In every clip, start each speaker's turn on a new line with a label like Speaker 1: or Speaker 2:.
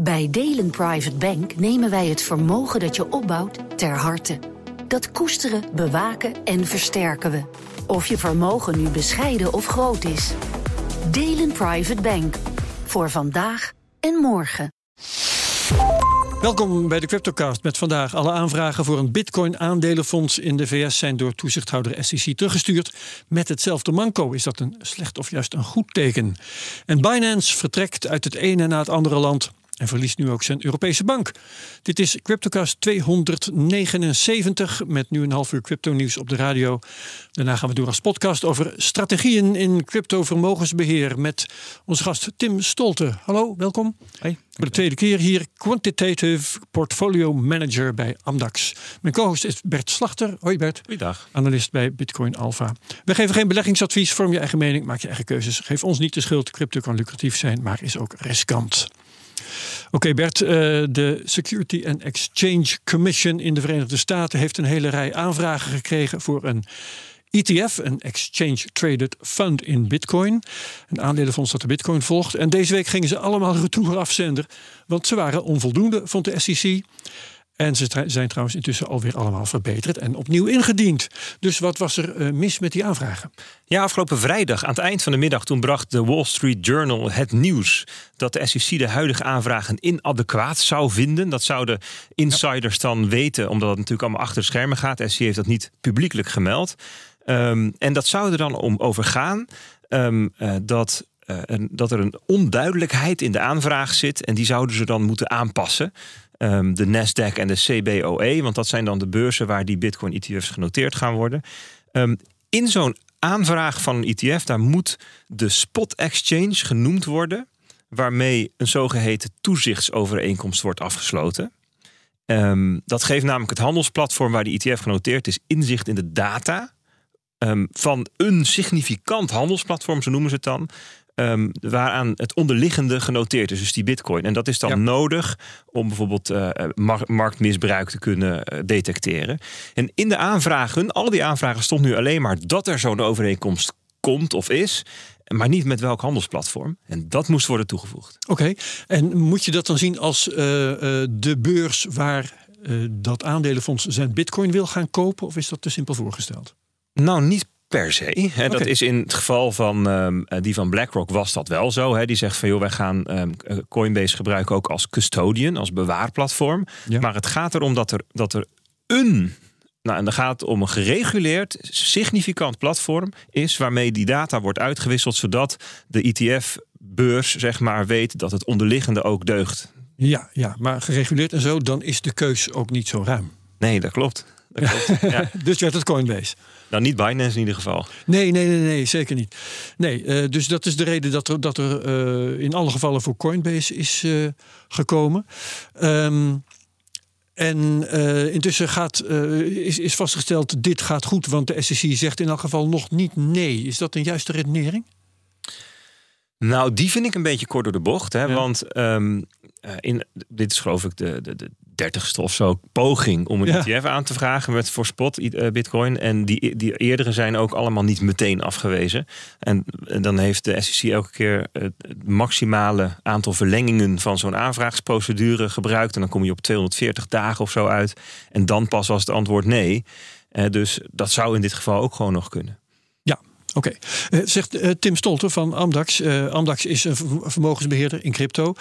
Speaker 1: Bij Delen Private Bank nemen wij het vermogen dat je opbouwt ter harte. Dat koesteren, bewaken en versterken we. Of je vermogen nu bescheiden of groot is. Delen Private Bank. Voor vandaag en morgen.
Speaker 2: Welkom bij de Cryptocast met vandaag alle aanvragen voor een Bitcoin-aandelenfonds in de VS zijn door toezichthouder SEC teruggestuurd. Met hetzelfde manco. Is dat een slecht of juist een goed teken? En Binance vertrekt uit het ene na het andere land en verliest nu ook zijn Europese bank. Dit is CryptoCast 279 met nu een half uur crypto nieuws op de radio. Daarna gaan we door als podcast over strategieën in crypto vermogensbeheer met onze gast Tim Stolte. Hallo, welkom.
Speaker 3: Hey.
Speaker 2: Voor de tweede keer hier Quantitative Portfolio Manager bij Amdax. Mijn co-host is Bert Slachter. Hoi Bert.
Speaker 3: Goeiedag.
Speaker 2: Analist bij Bitcoin Alpha. We geven geen beleggingsadvies. Vorm je eigen mening, maak je eigen keuzes. Geef ons niet de schuld. Crypto kan lucratief zijn, maar is ook riskant. Oké Bert, uh, de Security and Exchange Commission in de Verenigde Staten heeft een hele rij aanvragen gekregen voor een ETF, een Exchange Traded Fund in Bitcoin. Een aandelenfonds dat de Bitcoin volgt. En deze week gingen ze allemaal retour afzender, want ze waren onvoldoende, vond de SEC. En ze zijn trouwens intussen alweer allemaal verbeterd en opnieuw ingediend. Dus wat was er uh, mis met die aanvragen?
Speaker 3: Ja, afgelopen vrijdag aan het eind van de middag toen bracht de Wall Street Journal het nieuws dat de SEC de huidige aanvragen inadequaat zou vinden. Dat zouden insiders dan weten, omdat het natuurlijk allemaal achter de schermen gaat. De SEC heeft dat niet publiekelijk gemeld. Um, en dat zou er dan om overgaan um, dat uh, dat er een onduidelijkheid in de aanvraag zit. En die zouden ze dan moeten aanpassen. Um, de Nasdaq en de CBOE, want dat zijn dan de beurzen waar die Bitcoin-ETF's genoteerd gaan worden. Um, in zo'n aanvraag van een ETF, daar moet de spot exchange genoemd worden, waarmee een zogeheten toezichtsovereenkomst wordt afgesloten. Um, dat geeft namelijk het handelsplatform waar die ETF genoteerd is inzicht in de data. Um, van een significant handelsplatform, zo noemen ze het dan. Um, waaraan het onderliggende genoteerd is, dus die bitcoin. En dat is dan ja. nodig om bijvoorbeeld uh, marktmisbruik te kunnen uh, detecteren. En in de aanvragen, al die aanvragen stond nu alleen maar dat er zo'n overeenkomst komt of is. Maar niet met welk handelsplatform. En dat moest worden toegevoegd.
Speaker 2: Oké, okay. en moet je dat dan zien als uh, de beurs waar dat aandelenfonds zijn bitcoin wil gaan kopen? Of is dat te simpel voorgesteld?
Speaker 3: Nou, niet per se. Hè. Dat is in het geval van um, die van BlackRock was dat wel zo. Hè. Die zegt van joh, wij gaan um, Coinbase gebruiken ook als custodian, als bewaarplatform. Ja. Maar het gaat erom dat er, dat er een. Nou, en dan gaat het om een gereguleerd, significant platform is waarmee die data wordt uitgewisseld, zodat de ETF-beurs zeg maar weet dat het onderliggende ook deugt.
Speaker 2: Ja, ja, maar gereguleerd en zo, dan is de keus ook niet zo ruim.
Speaker 3: Nee, dat klopt. Dat klopt.
Speaker 2: ja. dus je had het Coinbase.
Speaker 3: Nou, niet Binance in ieder geval.
Speaker 2: Nee, nee, nee, nee zeker niet. Nee, uh, dus dat is de reden dat er, dat er uh, in alle gevallen voor Coinbase is uh, gekomen. Um, en intussen gaat, is, is vastgesteld, dit gaat goed, want de SEC zegt in elk geval nog niet nee. Is dat een juiste redenering?
Speaker 3: Nou, die vind ik een beetje kort door de bocht. Hè? Ja. Want um, in, dit is geloof ik de, de, de dertigste of zo poging om een ja. ETF aan te vragen met voor spot uh, Bitcoin. En die, die eerdere zijn ook allemaal niet meteen afgewezen. En, dan heeft de SEC elke keer het, maximale aantal verlengingen van zo'n aanvraagsprocedure gebruikt. En dan kom je op 240 dagen of zo uit. En dan pas was het antwoord nee. Uh, dus dat zou in dit geval ook gewoon nog kunnen.
Speaker 2: Ja, Oké, okay. uh, zegt uh, Tim Stolten van Amdax. Uh, Amdax is een vermogensbeheerder in crypto.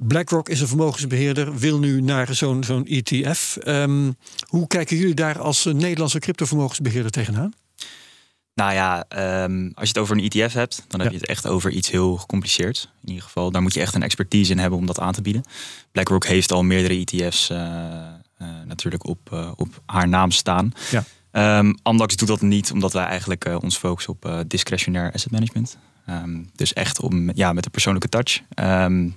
Speaker 2: BlackRock is een vermogensbeheerder, wil nu naar zo'n zo'n ETF. Um, hoe kijken jullie daar als Nederlandse cryptovermogensbeheerder tegenaan?
Speaker 4: Nou ja, um, als je het over een ETF hebt, dan heb ja. je het echt over iets heel gecompliceerd. In ieder geval, daar moet je echt een expertise in hebben om dat aan te bieden. BlackRock heeft al meerdere ETF's uh, uh, natuurlijk op, uh, op haar naam staan. Ja. Um, Amdax doet dat niet, omdat wij eigenlijk uh, ons focussen op uh, discretionair asset management. Um, dus echt om, ja, met een persoonlijke touch. Um,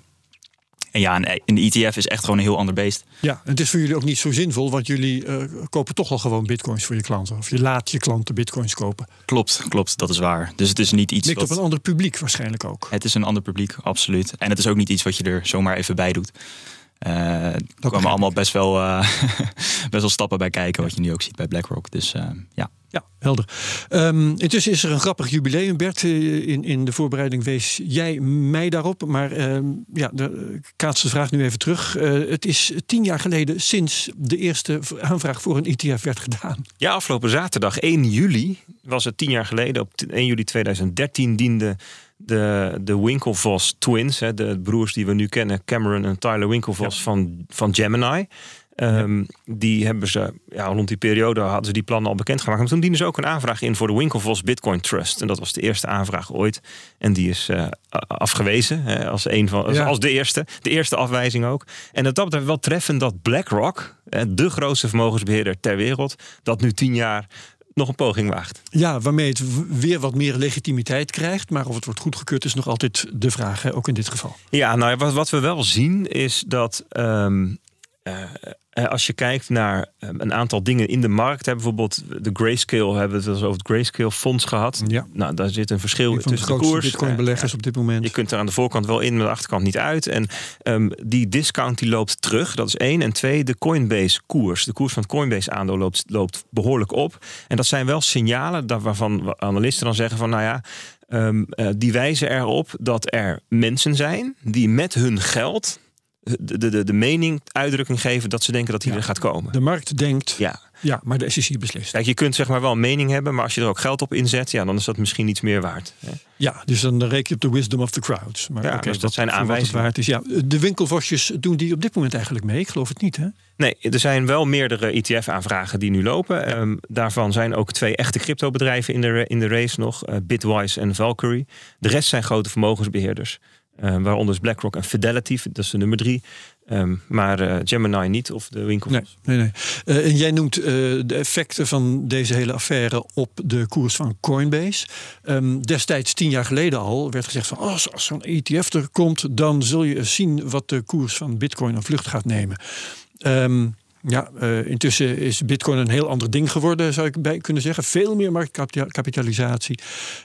Speaker 4: en ja, een ETF is echt gewoon een heel ander beest.
Speaker 2: Ja, het is voor jullie ook niet zo zinvol, want jullie uh, kopen toch al gewoon bitcoins voor je klanten. Of je laat je klanten bitcoins kopen.
Speaker 4: Klopt, klopt, dat is waar. Dus het is niet iets.
Speaker 2: Ligt
Speaker 4: wat...
Speaker 2: op een ander publiek waarschijnlijk ook.
Speaker 4: Het is een ander publiek, absoluut. En het is ook niet iets wat je er zomaar even bij doet. Uh, er komen allemaal best wel, uh, best wel stappen bij kijken, wat je nu ook ziet bij BlackRock. Dus uh, ja.
Speaker 2: Ja, helder. Um, intussen is er een grappig jubileum, Bert. Eh, in, in de voorbereiding wees jij mij daarop. Maar uh, ja, de kaatste vraag nu even terug. Uh, het is tien jaar geleden sinds de eerste aanvraag voor een ETF werd gedaan.
Speaker 3: Ja, afgelopen zaterdag 1 juli was het tien jaar geleden. Op 1 juli 2013 diende de, de Winklevoss twins, hè, de broers die we nu kennen, Cameron en Tyler Winklevoss van, van Gemini. Um, Die hebben ze, ja, rond die periode hadden ze die plannen al bekendgemaakt. Maar toen dienden ze ook een aanvraag in voor de Winklevoss Bitcoin Trust. En dat was de eerste aanvraag ooit. En die is uh, afgewezen hè, als, een van, als de eerste. De eerste afwijzing ook. En dat betreft wel treffend dat BlackRock, de grootste vermogensbeheerder ter wereld, dat nu tien jaar nog een poging waagt.
Speaker 2: Ja, waarmee het weer wat meer legitimiteit krijgt. Maar of het wordt goedgekeurd is nog altijd de vraag, hè, ook in dit geval.
Speaker 3: Ja, nou wat, wat we wel zien is dat um, uh, als je kijkt naar um, een aantal dingen in de markt, hè, bijvoorbeeld de Grayscale, hebben we het over het Grayscale fonds gehad. Ja. Nou, daar zit een verschil tussen de, de koers.
Speaker 2: Bitcoin beleggers op dit moment.
Speaker 3: Je kunt er aan de voorkant wel in, maar de achterkant niet uit. En um, die discount die loopt terug, dat is één. En twee, de Coinbase koers. De koers van het Coinbase aandeel loopt, loopt behoorlijk op. En dat zijn wel signalen waarvan analisten dan zeggen van, nou ja, um, uh, die wijzen erop dat er mensen zijn die met hun geld de, de, de mening uitdrukking geven dat ze denken dat hij er gaat komen.
Speaker 2: De markt denkt, ja. ja, maar de SEC beslist.
Speaker 3: Kijk, je kunt zeg maar wel een mening hebben, maar als je er ook geld op inzet, ja, dan is dat misschien iets meer waard. Hè?
Speaker 2: Ja, dus dan reken je op de wisdom of the crowds. Maar
Speaker 3: ja, dus dat zijn aanwijzingen.
Speaker 2: Waard is. Ja, de winkelvosjes doen die op dit moment eigenlijk mee? Ik geloof het niet, hè?
Speaker 3: Nee, er zijn wel meerdere ETF-aanvragen die nu lopen. Um, daarvan zijn ook twee echte cryptobedrijven in de, in de race nog. Uh, Bitwise en Valkyrie. De rest zijn grote vermogensbeheerders. Uh, waaronder is BlackRock en Fidelity, dat is de nummer drie. Um, maar uh, Gemini niet, of de winkel.
Speaker 2: Nee, nee. Uh, en jij noemt de effecten van deze hele affaire op de koers van Coinbase. Um, destijds, tien jaar geleden al, werd gezegd van oh, als, als zo'n ETF er komt, dan zul je zien wat de koers van Bitcoin een vlucht gaat nemen. Um, ja, uh, intussen is Bitcoin een heel ander ding geworden, zou ik bij kunnen zeggen. Veel meer marktkapitalisatie.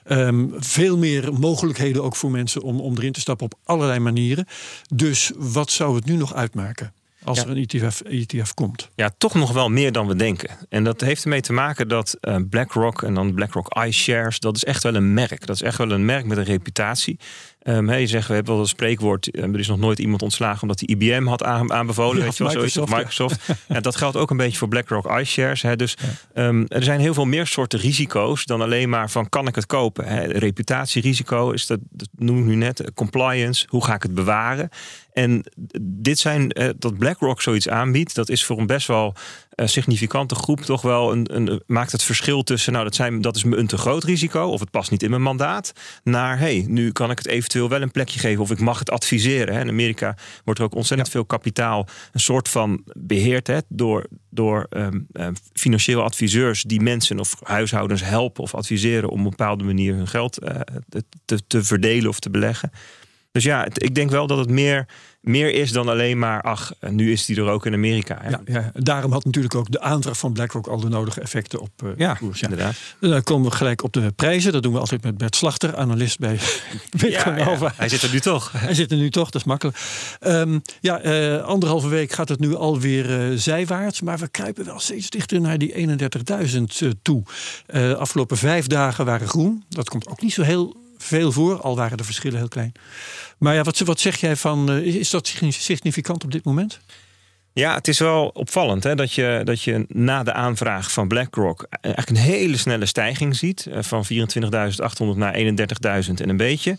Speaker 2: Um, veel meer mogelijkheden ook voor mensen om, om erin te stappen op allerlei manieren. Dus wat zou het nu nog uitmaken? als er een ETF, ETF, komt.
Speaker 3: Ja, toch nog wel meer dan we denken. En dat heeft ermee te maken dat uh, BlackRock en dan BlackRock iShares, dat is echt wel een merk. Dat is echt wel een merk met een reputatie. Um, je zegt, we hebben wel een spreekwoord. er is nog nooit iemand ontslagen omdat hij IBM had aanbevolen. Ja, weet je wel, Microsoft. Microsoft. Ja. dat geldt ook een beetje voor BlackRock iShares. Hè. Dus um, er zijn heel veel meer soorten risico's dan alleen maar van kan ik het kopen. Hè. Reputatierisico is dat, dat noem ik nu net. Compliance, hoe ga ik het bewaren? En dit zijn, eh, dat BlackRock zoiets aanbiedt, dat is voor een best wel significante groep toch wel een, een, maakt het verschil tussen, nou dat, zijn, dat is me een te groot risico of het past niet in mijn mandaat, naar hey, nu kan ik het eventueel wel een plekje geven of ik mag het adviseren. Hè. In Amerika wordt er ook ontzettend veel kapitaal een soort van beheerd hè, door, door um, um, financieel adviseurs die mensen of huishoudens helpen of adviseren om op een bepaalde manier hun geld uh, te, te verdelen of te beleggen. Dus ja, ik denk wel dat het meer, meer is dan alleen maar, ach, nu is die er ook in Amerika.
Speaker 2: Ja, ja, daarom had natuurlijk ook de aanvraag van BlackRock al de nodige effecten op uh,
Speaker 3: ja, koers. Ja, inderdaad.
Speaker 2: Dan komen we gelijk op de prijzen. Dat doen we altijd met Bert Slachter, analist bij Bitcoin
Speaker 3: Hij zit er nu toch.
Speaker 2: Hij zit er nu toch, dat is makkelijk. Um, ja, uh, anderhalve week gaat het nu alweer uh, zijwaarts. Maar we kruipen wel steeds dichter naar die 31.000 toe. afgelopen vijf dagen waren groen. Dat komt ook niet zo heel veel voor, al waren de verschillen heel klein. Maar ja, wat, wat zeg jij van, uh, is dat significant op dit moment?
Speaker 3: Ja, het is wel opvallend hè, dat, je, dat je na de aanvraag van BlackRock eigenlijk een hele snelle stijging ziet. Eh, van 24.800 naar 31.000 en een beetje.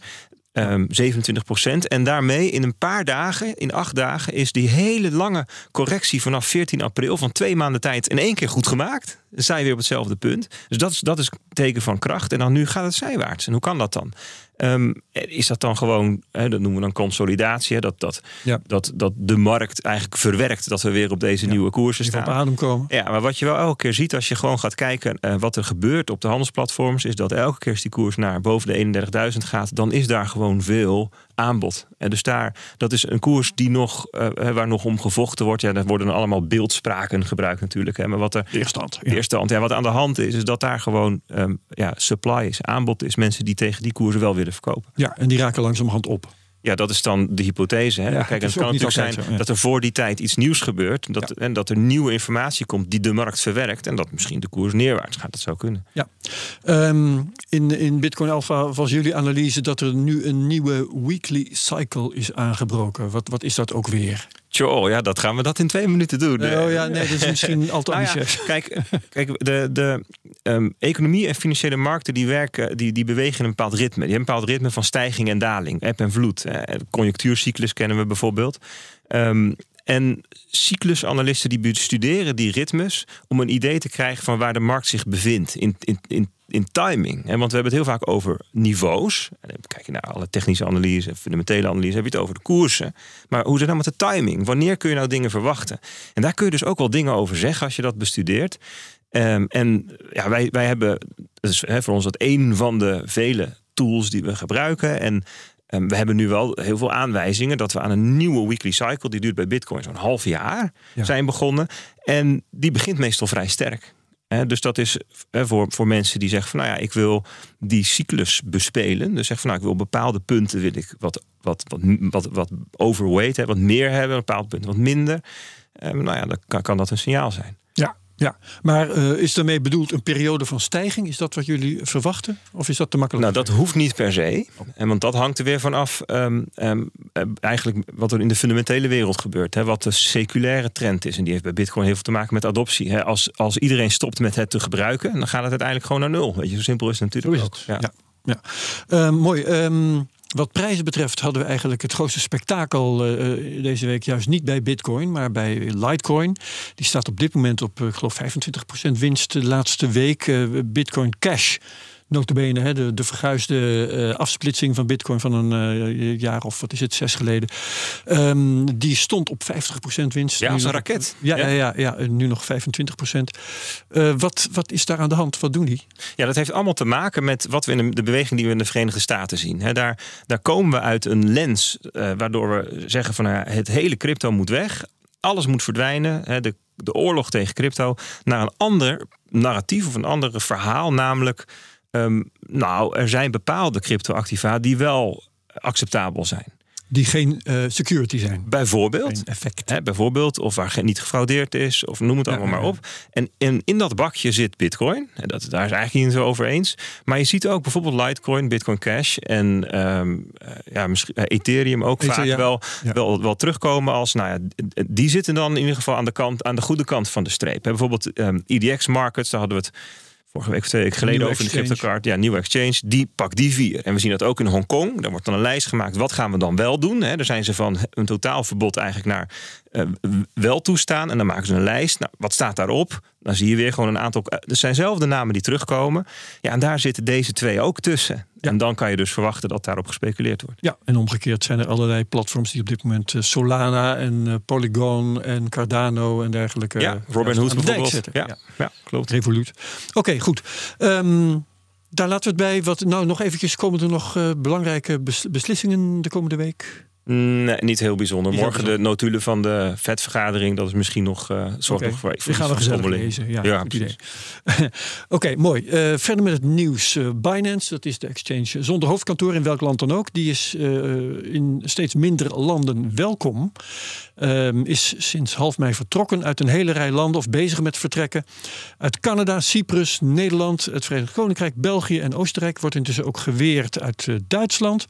Speaker 3: Um, 27 procent. En daarmee in een paar dagen, in acht dagen, is die hele lange correctie vanaf 14 april van twee maanden tijd in één keer goed gemaakt. Je weer op hetzelfde punt. Dus dat is, dat is teken van kracht. En dan nu gaat het zijwaarts. En hoe kan dat dan? Um, is dat dan gewoon, hè, dat noemen we dan consolidatie, hè, dat, dat, ja. dat, dat de markt eigenlijk verwerkt dat we weer op deze ja. nieuwe koersen staan.
Speaker 2: op adem komen.
Speaker 3: Ja, maar wat je wel elke keer ziet als je gewoon gaat kijken uh, wat er gebeurt op de handelsplatforms, is dat elke keer als die koers naar boven de 31.000 gaat, dan is daar gewoon veel aanbod. En dus daar, dat is een koers die nog, uh, waar nog om gevochten wordt. Ja, daar worden allemaal beeldspraken gebruikt natuurlijk. Hè. Maar wat er
Speaker 2: weerstand,
Speaker 3: ja. weerstand, ja, wat aan de hand is, is dat daar gewoon um, ja, supply is, aanbod is, mensen die tegen die koersen wel willen verkopen.
Speaker 2: Ja, en die raken langzamerhand op.
Speaker 3: Ja, dat is dan de hypothese. Hè?
Speaker 2: Ja,
Speaker 3: Kijk,
Speaker 2: het
Speaker 3: kan
Speaker 2: ook
Speaker 3: natuurlijk zijn
Speaker 2: altijd zo, ja.
Speaker 3: dat er voor die tijd iets nieuws gebeurt. Dat, En dat er nieuwe informatie komt die de markt verwerkt. En dat misschien de koers neerwaarts gaat. Dat zou kunnen.
Speaker 2: Ja. Ehm, in, in Bitcoin Alpha was jullie analyse dat er nu een nieuwe weekly cycle is aangebroken. Wat, wat is dat ook weer?
Speaker 3: Tjoh, ja, dat gaan we dat in twee minuten doen.
Speaker 2: oh ja, nee, dat is misschien al te
Speaker 3: Nou ja, kijk, kijk, de, de ehm, economie en financiële markten die werken, die, die bewegen in een bepaald ritme. Die hebben een bepaald ritme van stijging en daling, eb en vloed. Eh, conjunctuurcyclus kennen we bijvoorbeeld. Ehm, en cyclusanalisten die bestuderen die ritmes om een idee te krijgen van waar de markt zich bevindt in, in, in, in timing. hè. Want we hebben het heel vaak over niveaus. En dan kijk je naar alle technische analyse, fundamentele analyse, heb je het over de koersen. Maar hoe zit het nou met de timing? Wanneer kun je nou dingen verwachten? En daar kun je dus ook wel dingen over zeggen als je dat bestudeert. Ehm, en ja, wij, wij hebben, hè, voor ons dat één van de vele tools die we gebruiken. En ehm, we hebben nu wel heel veel aanwijzingen dat we aan een nieuwe weekly cycle, die duurt bij Bitcoin zo'n half jaar,
Speaker 2: Ja.
Speaker 3: zijn begonnen. En die begint meestal vrij sterk. Dus dat is voor, voor mensen die zeggen van nou ja, ik wil die cyclus bespelen. Dus zeg van nou, ik wil bepaalde punten wil ik wat, wat, wat, wat, wat overweight, hè, wat meer hebben, bepaalde punten wat minder. Ehm, nou ja, dan kan, kan dat een signaal zijn.
Speaker 2: Ja, ja. maar eh, is daarmee bedoeld een periode van stijging? Is dat wat jullie verwachten? Of is dat te makkelijk?
Speaker 3: Nou, dat hoeft niet per se. En want dat hangt er weer vanaf. ehm ehm, eh, eigenlijk wat er in de fundamentele wereld gebeurt. Hè, wat de seculaire trend is. En die heeft bij Bitcoin heel veel te maken met adoptie. Hè. Als, als iedereen stopt met het te gebruiken, dan gaat het uiteindelijk gewoon naar nul. Weet je, zo simpel is het
Speaker 2: Zo
Speaker 3: natuurlijk
Speaker 2: is
Speaker 3: ook.
Speaker 2: het. Ja. Ja. Eh, mooi. Ehm, wat prijzen betreft hadden we eigenlijk het grootste spektakel eh, eh, deze week juist niet bij Bitcoin, maar bij Litecoin. Die staat op dit moment op, eh, geloof, 25% winst de laatste week. Bitcoin Cash. Notabene, hè, de, de verguisde eh, afsplitsing van Bitcoin van een eh, jaar of wat is het, zes geleden. Ehm, die stond op 50% winst.
Speaker 3: Ja, als een raket.
Speaker 2: Ja,
Speaker 3: Ja.
Speaker 2: ja. Ja, nu nog 25%. Eh wat, wat is daar aan de hand? Wat doen die?
Speaker 3: Ja, dat heeft allemaal te maken met wat we in de, de beweging die we in de Verenigde Staten zien. Hè, daar, daar komen we uit een lens waardoor we zeggen van nou het hele crypto moet weg. Alles moet verdwijnen. Hè, de, de oorlog tegen crypto. Naar een ander narratief of een ander verhaal. Namelijk, ehm, nou, er zijn bepaalde cryptoactiva die wel acceptabel zijn.
Speaker 2: Die geen eh, security zijn.
Speaker 3: Bijvoorbeeld.
Speaker 2: Effect.
Speaker 3: Hè, bijvoorbeeld, of waar niet gefraudeerd is, of noem het allemaal
Speaker 2: ja,
Speaker 3: maar
Speaker 2: ja.
Speaker 3: op. En in, in dat bakje zit Bitcoin. En dat, daar is eigenlijk niet zo over eens. Maar je ziet ook bijvoorbeeld Litecoin, Bitcoin Cash en ehm, eh, ja, misschien, eh, Ethereum ook
Speaker 2: Ether,
Speaker 3: vaak
Speaker 2: ja.
Speaker 3: wel, wel, wel terugkomen als, nou ja, die zitten dan in ieder geval aan de, kant, aan de goede kant van de streep. Hè, bijvoorbeeld ehm, EDX Markets, daar hadden we het vorige week of twee weken geleden over in de
Speaker 2: exchange.
Speaker 3: CryptoCard. Ja, nieuwe exchange, die pakt die vier. En we zien dat ook in Hongkong. Daar wordt dan een lijst gemaakt. Wat gaan we dan wel doen? Hè? Daar zijn ze van een totaalverbod eigenlijk naar eh, wel toestaan. En dan maken ze een lijst. Nou, wat staat daarop? Dan zie je weer gewoon een aantal. Er zijn zelf de namen die terugkomen. Ja, en daar zitten deze twee ook tussen.
Speaker 2: Ja.
Speaker 3: En dan kan je dus verwachten dat daarop gespeculeerd wordt.
Speaker 2: Ja, en omgekeerd zijn er allerlei platforms die op dit moment eh, Solana en eh, Polygon en Cardano en dergelijke.
Speaker 3: ja,
Speaker 2: eh,
Speaker 3: Robin
Speaker 2: juist
Speaker 3: Hood
Speaker 2: aan de dijk
Speaker 3: bijvoorbeeld. Ja, ja. klopt.
Speaker 2: Revolut. Oké, goed. Ehm, daar laten we het bij. Wat, nou, nog eventjes, komen er nog belangrijke bes- beslissingen de komende week?
Speaker 3: Nee, niet heel bijzonder.
Speaker 2: Niet heel
Speaker 3: Morgen de notulen van de vetvergadering. Dat is misschien nog. eh zorgt
Speaker 2: Oké,
Speaker 3: nog voor
Speaker 2: Die gaan we gezellig lezen. Ja,
Speaker 3: Ja,
Speaker 2: idee. Oké, mooi. Eh, verder met het nieuws. Eh, Binance, dat is de exchange zonder hoofdkantoor in welk land dan ook. Die is in steeds minder landen welkom. Ehm, is sinds half mei vertrokken uit een hele rij landen of bezig met vertrekken. Uit Canada, Cyprus, Nederland, het Verenigd Koninkrijk, België en Oostenrijk. Wordt intussen ook geweerd uit Duitsland.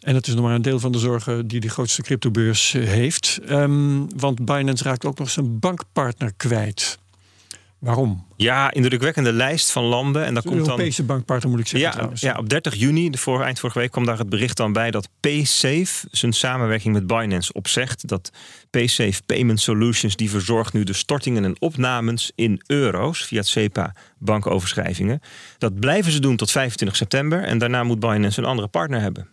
Speaker 2: En dat is nog maar een deel van de zorgen die de grootste cryptobeurs eh, heeft. Ehm, want Binance raakt ook nog zijn bankpartner kwijt. Waarom?
Speaker 3: Ja, indrukwekkende lijst van landen. En daar komt dan.
Speaker 2: Europese bankpartner moet ik zeggen
Speaker 3: Ja,
Speaker 2: trouwens.
Speaker 3: ja, op 30 juni, de vorige, eind vorige week, kwam daar het bericht dan bij dat PaySafe zijn samenwerking met Binance opzegt. Dat PaySafe Payment Solutions die verzorgt nu de stortingen en opnames in euro's via het SEPA bankoverschrijvingen. Dat blijven ze doen tot 25 september en daarna moet Binance een andere partner hebben.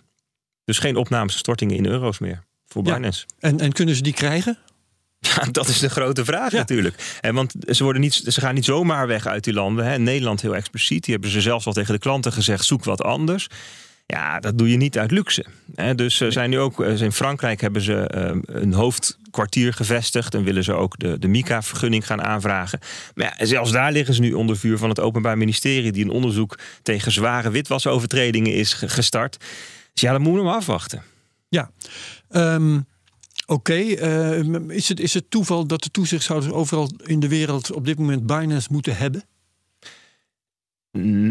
Speaker 3: Dus geen opnames en stortingen in euro's meer voor
Speaker 2: Ja.
Speaker 3: Binance.
Speaker 2: En, en kunnen ze die krijgen?
Speaker 3: Ja, dat is de grote vraag
Speaker 2: Ja.
Speaker 3: natuurlijk. En want ze, worden niet, ze gaan niet zomaar weg uit die landen. Hè. Nederland heel expliciet. Die hebben ze zelfs al tegen de klanten gezegd: zoek wat anders. Ja, dat doe je niet uit luxe. Hè. Dus ze zijn nu ook eh, in Frankrijk hebben ze eh, een hoofdkwartier gevestigd en willen ze ook de, de MICA-vergunning gaan aanvragen. Maar ja, zelfs daar liggen ze nu onder vuur van het Openbaar Ministerie, die een onderzoek tegen zware witwasovertredingen is ge- gestart. Dus ja, dan moeten we maar afwachten.
Speaker 2: Ja. Um, Oké, okay. uh, is, het, is het toeval dat de toezichthouders overal in de wereld op dit moment Binance moeten hebben?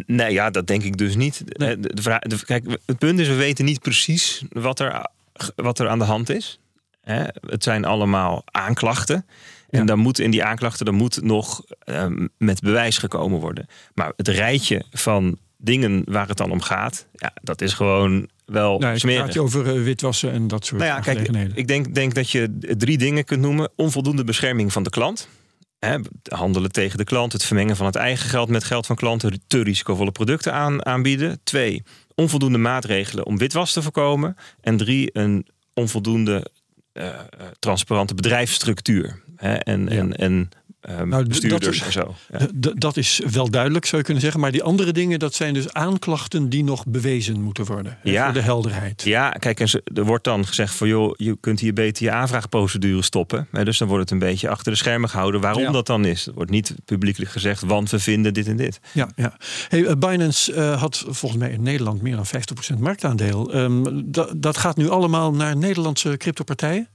Speaker 3: Nee, ja, dat denk ik dus niet. Nee. De, vraag, de, kijk, het punt is, we weten niet precies wat er, wat er aan de hand is. Hè? Het zijn allemaal aanklachten. En ja. dan moet in die aanklachten dan moet nog um, met bewijs gekomen worden. Maar het rijtje van dingen waar het dan om gaat, ja, dat is gewoon wel
Speaker 2: nou,
Speaker 3: smerig.
Speaker 2: Praat je over uh, witwassen en dat soort
Speaker 3: nou ja, kijk, ik denk, denk dat je drie dingen kunt noemen. Onvoldoende bescherming van de klant. Hè, handelen tegen de klant, het vermengen van het eigen geld met geld van klanten, te risicovolle producten aan, aanbieden. Twee, onvoldoende maatregelen om witwas te voorkomen. En drie, een onvoldoende uh, transparante bedrijfsstructuur. Hè, en, ja. en, en um, nou, bestuurders
Speaker 2: dat,
Speaker 3: en zo.
Speaker 2: Ja. Dat is wel duidelijk, zou je kunnen zeggen. Maar die andere dingen, dat zijn dus aanklachten die nog bewezen moeten worden. Ja. Voor de helderheid.
Speaker 3: Ja, kijk, en er wordt dan gezegd van joh, je kunt hier beter je aanvraagprocedure stoppen. Dus dan wordt het een beetje achter de schermen gehouden waarom ja. dat dan is. Er wordt niet publiekelijk gezegd, want we vinden dit en dit.
Speaker 2: Ja, ja. Hey, Binance uh, had volgens mij in Nederland meer dan 50% marktaandeel. Um, dat, dat gaat nu allemaal naar Nederlandse cryptopartijen?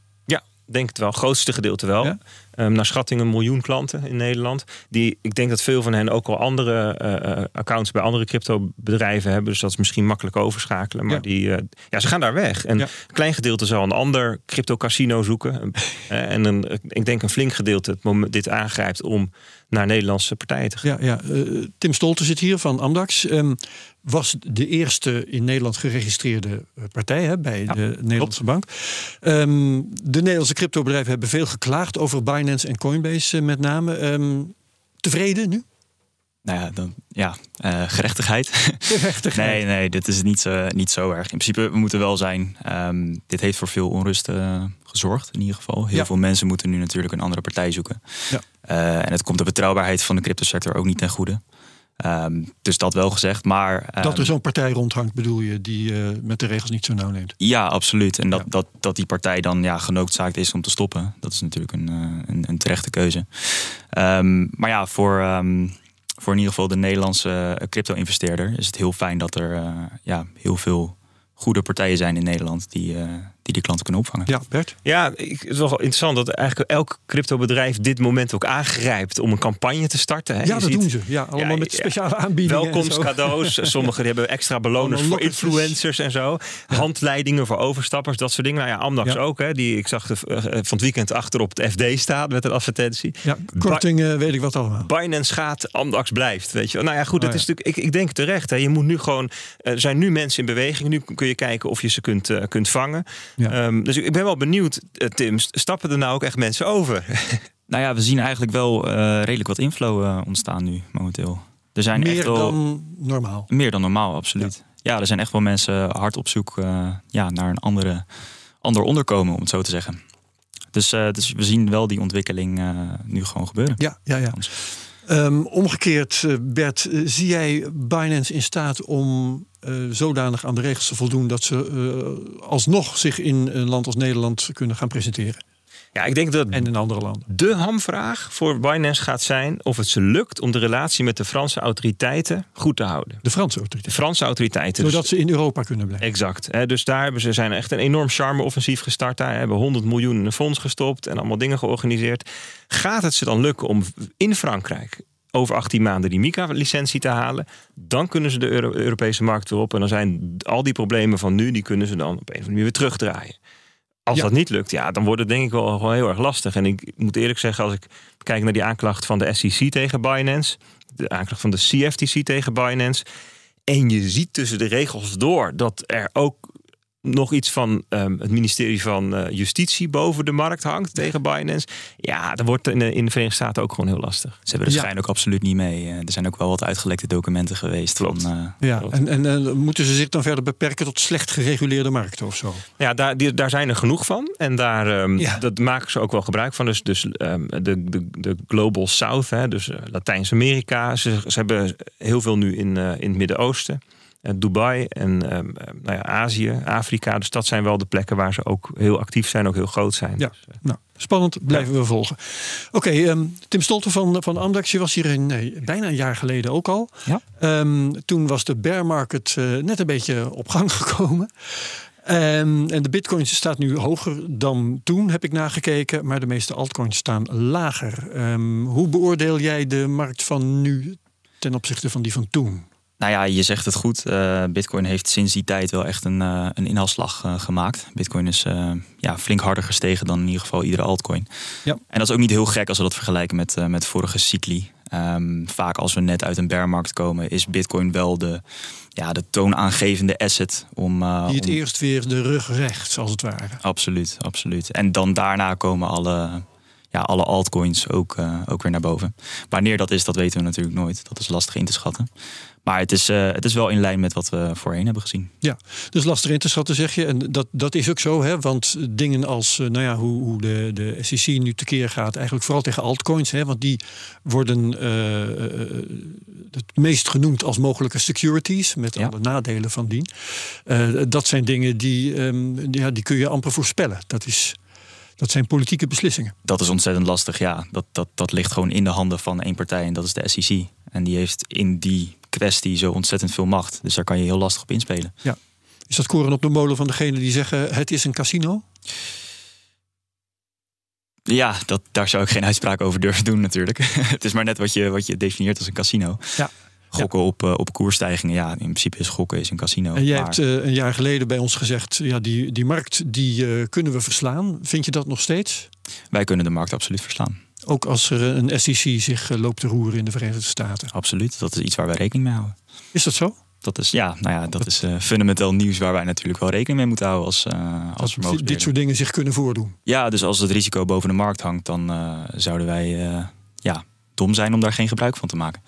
Speaker 3: denk het wel, grootste gedeelte wel. Ja? Um, naar schatting een miljoen klanten in Nederland. Die, ik denk dat veel van hen ook al andere uh, accounts bij andere crypto-bedrijven hebben. Dus dat is misschien makkelijk overschakelen. Maar ja. die, uh, ja, ze gaan daar weg. En ja. een klein gedeelte zal een ander crypto-casino zoeken. en een, ik denk een flink gedeelte het moment dit aangrijpt om naar Nederlandse partijen te gaan.
Speaker 2: Ja, ja. Tim Stolte zit hier van Amdax. Um, was de eerste in Nederland geregistreerde partij hè, bij ja, de Nederlandse klopt. bank. Um, de Nederlandse cryptobedrijven hebben veel geklaagd over Binance en Coinbase met name. Um, tevreden nu?
Speaker 4: Nou ja, dan, ja uh, gerechtigheid.
Speaker 2: gerechtigheid.
Speaker 4: nee, nee, dit is niet, uh, niet zo erg. In principe, we moeten wel zijn. Um, dit heeft voor veel onrust uh, gezorgd, in ieder geval. Heel ja. veel mensen moeten nu natuurlijk een andere partij zoeken. Ja. en het komt de betrouwbaarheid van de cryptosector ook niet ten goede. Um, dus dat wel gezegd, maar... Um,
Speaker 2: dat er zo'n partij rondhangt, bedoel je, die uh, met de regels niet zo nauw neemt?
Speaker 4: Ja, absoluut. En dat, ja. dat, dat die partij dan ja, genoodzaakt is om te stoppen. Dat is natuurlijk een, uh, een, een, terechte keuze. Um, maar ja, voor, voor in ieder geval de Nederlandse crypto-investeerder... is het heel fijn dat er uh, ja, heel veel goede partijen zijn in Nederland... die, die klanten kunnen opvangen.
Speaker 2: Ja, Bert?
Speaker 3: Ja, het is wel interessant dat eigenlijk elk cryptobedrijf dit moment ook aangrijpt om een campagne te starten. Hè?
Speaker 2: Ja, Je dat ziet, doen ze. Ja, allemaal ja, met speciale aanbiedingen.
Speaker 3: Welkomstcadeaus. Sommigen hebben extra beloners voor influencers en zo. Ja. Handleidingen voor overstappers, dat soort dingen. Nou ja, Amdax ook. Hè, die ik zag de, uh, van het weekend achter op het FD staan met een advertentie.
Speaker 2: Ja, korting uh, weet ik wat allemaal.
Speaker 3: Binance gaat, Amdax blijft. Weet je. Nou ja, goed, dat oh, is natuurlijk, ik, ik denk terecht. Hè. Je moet nu gewoon, er zijn nu mensen in beweging. Nu kun je kijken of je ze kunt, uh, kunt vangen. Ja. Um, dus ik ben wel benieuwd, Tim, stappen er nou ook echt mensen over?
Speaker 4: Nou ja, we zien eigenlijk wel uh, redelijk wat inflow uh, ontstaan nu momenteel.
Speaker 2: Er zijn meer echt wel, dan normaal?
Speaker 4: Meer dan normaal, absoluut. Ja, ja er zijn echt wel mensen hard op zoek uh, ja, naar een andere, ander onderkomen, om het zo te zeggen. Dus, dus we zien wel die ontwikkeling nu gewoon gebeuren.
Speaker 2: Ja, ja, ja. Um, omgekeerd, Bert, zie jij Binance in staat om uh, zodanig aan de regels te voldoen dat ze uh, alsnog zich in een land als Nederland kunnen gaan presenteren?
Speaker 3: Ja, ik denk dat
Speaker 2: en in andere landen.
Speaker 3: De hamvraag voor Binance gaat zijn of het ze lukt om de relatie met de Franse autoriteiten goed te houden.
Speaker 2: De Franse autoriteiten.
Speaker 3: De Franse autoriteiten.
Speaker 2: Zodat dus, ze in Europa kunnen blijven.
Speaker 3: Exact. Hè, dus daar hebben ze zijn echt een enorm charme-offensief gestart. Daar hebben 100 miljoen in een fonds gestopt en allemaal dingen georganiseerd. Gaat het ze dan lukken om in Frankrijk over 18 maanden die MICA-licentie te halen. Dan kunnen ze de Euro Europese markt weer op. En dan zijn al die problemen van nu, die kunnen ze dan op een of andere manier weer terugdraaien. Als ja. dat niet lukt, ja, dan wordt het denk ik wel heel erg lastig. En ik moet eerlijk zeggen, als ik kijk naar die aanklacht van de SEC tegen Binance, de aanklacht van de CFTC tegen Binance. En je ziet tussen de regels door dat er ook nog iets van um, het ministerie van uh, Justitie boven de markt hangt tegen Binance. Ja, dan wordt in de, in de Verenigde Staten ook gewoon heel lastig.
Speaker 4: Ze hebben de schijn ja. ook absoluut niet mee. Uh, er zijn ook wel wat uitgelekte documenten geweest.
Speaker 3: Klopt.
Speaker 4: Van, uh,
Speaker 2: ja, klopt. en, en uh, moeten ze zich dan verder beperken tot slecht gereguleerde markten of zo?
Speaker 3: Ja, daar, die, daar zijn er genoeg van. En daar um, ja. dat maken ze ook wel gebruik van. Dus, dus um, de, de, de Global South, hè, dus Latijns-Amerika. Ze, ze hebben heel veel nu in, in het Midden-Oosten. Dubai en um, nou ja, Azië, Afrika. Dus dat zijn wel de plekken waar ze ook heel actief zijn, ook heel groot zijn.
Speaker 2: Ja, dus, nou, spannend, blijven ja. we volgen. Oké, okay, um, Tim Stolte van, van Amdax, je was hier in, nee, bijna een jaar geleden ook al.
Speaker 4: Ja.
Speaker 2: Um, toen was de bear market uh, net een beetje op gang gekomen. Ehm, en de bitcoin staat nu hoger dan toen, heb ik nagekeken. Maar de meeste altcoins staan lager. Ehm, hoe beoordeel jij de markt van nu ten opzichte van die van toen?
Speaker 4: Nou ja, je zegt het goed. Uh, Bitcoin heeft sinds die tijd wel echt een, uh, een inhaalslag uh, gemaakt. Bitcoin is ja, flink harder gestegen dan in ieder geval iedere altcoin. Ja. En dat is ook niet heel gek als we dat vergelijken met, met vorige cycli. Um, vaak als we net uit een bearmarkt komen, is Bitcoin wel de, ja, de toonaangevende asset om.
Speaker 2: Die het eerst weer de rug recht, als het ware.
Speaker 4: Absoluut, absoluut. En dan daarna komen alle, ja, alle altcoins ook, ook weer naar boven. Wanneer dat is, dat weten we natuurlijk nooit. Dat is lastig in te schatten. Maar het is, uh, het is wel in lijn met wat we voorheen hebben gezien.
Speaker 2: Ja, dus lastig in te schatten zeg je. En dat, dat is ook zo, hè? want dingen als uh, nou ja, hoe, hoe de, de SEC nu tekeer gaat, eigenlijk vooral tegen altcoins, hè? want die worden uh, het meest genoemd als mogelijke securities, met ja. alle nadelen van dien. dat zijn dingen die, um, ja, die kun je amper voorspellen. Dat is. Dat zijn politieke beslissingen.
Speaker 4: Dat is ontzettend lastig, ja. Dat, dat, dat ligt gewoon in de handen van één partij en dat is de SEC. En die heeft in die kwestie zo ontzettend veel macht. Dus daar kan je heel lastig op inspelen.
Speaker 2: Ja. Is dat koren op de molen van degene die zeggen het is een casino?
Speaker 4: Ja, dat, daar zou ik geen uitspraak over durven doen natuurlijk. het is maar net wat je, wat je definieert als een casino. Ja. Gokken op, uh, op koersstijgingen, ja, in principe is gokken is een casino.
Speaker 2: En jij hebt uh, een jaar geleden bij ons gezegd, ja, die, die markt die uh, kunnen we verslaan. Vind je dat nog steeds?
Speaker 4: Wij kunnen de markt absoluut verslaan.
Speaker 2: Ook als er een SEC zich loopt te roeren in de Verenigde Staten.
Speaker 4: Absoluut, dat is iets waar wij rekening mee houden.
Speaker 2: Is dat zo?
Speaker 4: Dat is, ja, nou ja, dat is uh, fundamenteel nieuws waar wij natuurlijk wel rekening mee moeten houden als, uh, als
Speaker 2: dat dit soort dingen zich kunnen voordoen.
Speaker 4: Ja, dus als het risico boven de markt hangt, dan uh, zouden wij ja, dom zijn om daar geen gebruik van te maken.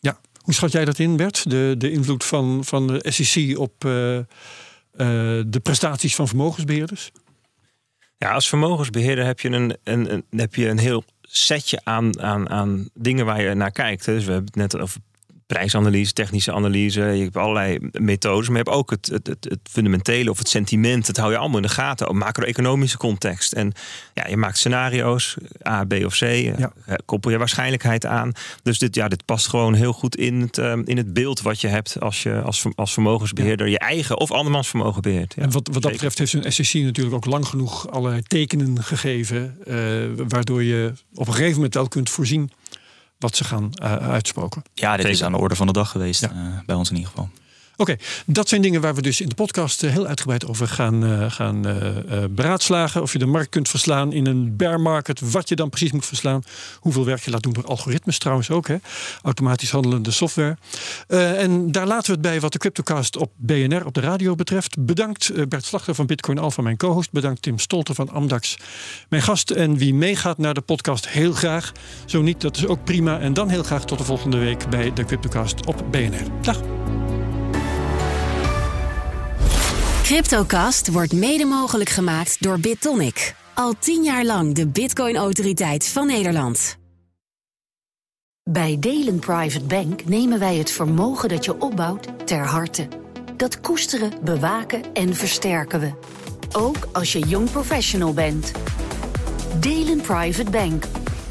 Speaker 2: Ja, hoe schat jij dat in, Bert? De, de invloed van, van de SEC op de prestaties van vermogensbeheerders?
Speaker 3: Ja, als vermogensbeheerder heb je een, een, een, heb je een heel setje aan, aan, aan dingen waar je naar kijkt. Dus we hebben het net over prijsanalyse, technische analyse. Je hebt allerlei methodes, maar je hebt ook het, het, het, het fundamentele of het sentiment. Dat hou je allemaal in de gaten. Op macro-economische context. En ja, je maakt scenario's, A, B of C. Ja. Koppel je waarschijnlijkheid aan. Dus dit, ja, dit past gewoon heel goed in het, um, in het beeld wat je hebt als je als, als vermogensbeheerder je eigen of andermans vermogen beheert.
Speaker 2: Ja, en wat, wat dat betreft heeft een SEC natuurlijk ook lang genoeg allerlei tekenen gegeven. Uh, waardoor je op een gegeven moment wel kunt voorzien wat ze gaan uh, uitspoken.
Speaker 4: Ja, dit is aan de orde van de dag geweest, ja. uh, bij ons in ieder geval.
Speaker 2: Oké, dat zijn dingen waar we dus in de podcast eh, heel uitgebreid over gaan, uh, gaan uh, beraadslagen. Of je de markt kunt verslaan in een bear market, wat je dan precies moet verslaan. Hoeveel werk je laat doen door algoritmes trouwens ook, hè? automatisch handelende software. en daar laten we het bij wat de Cryptocast op BNR, op de radio betreft. Bedankt Bert Slachter van Bitcoin Alpha, mijn co-host. Bedankt Tim Stolter van Amdax, mijn gast. En wie meegaat naar de podcast, heel graag. Zo niet, dat is ook prima. En dan heel graag tot de volgende week bij de Cryptocast op BNR. Dag.
Speaker 1: CryptoCast wordt mede mogelijk gemaakt door BitTonic. Al tien jaar lang de Bitcoin-autoriteit van Nederland. Bij Delen Private Bank nemen wij het vermogen dat je opbouwt ter harte. Dat koesteren, bewaken en versterken we. Ook als je jong professional bent. Delen Private Bank.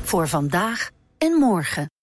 Speaker 1: Voor vandaag en morgen.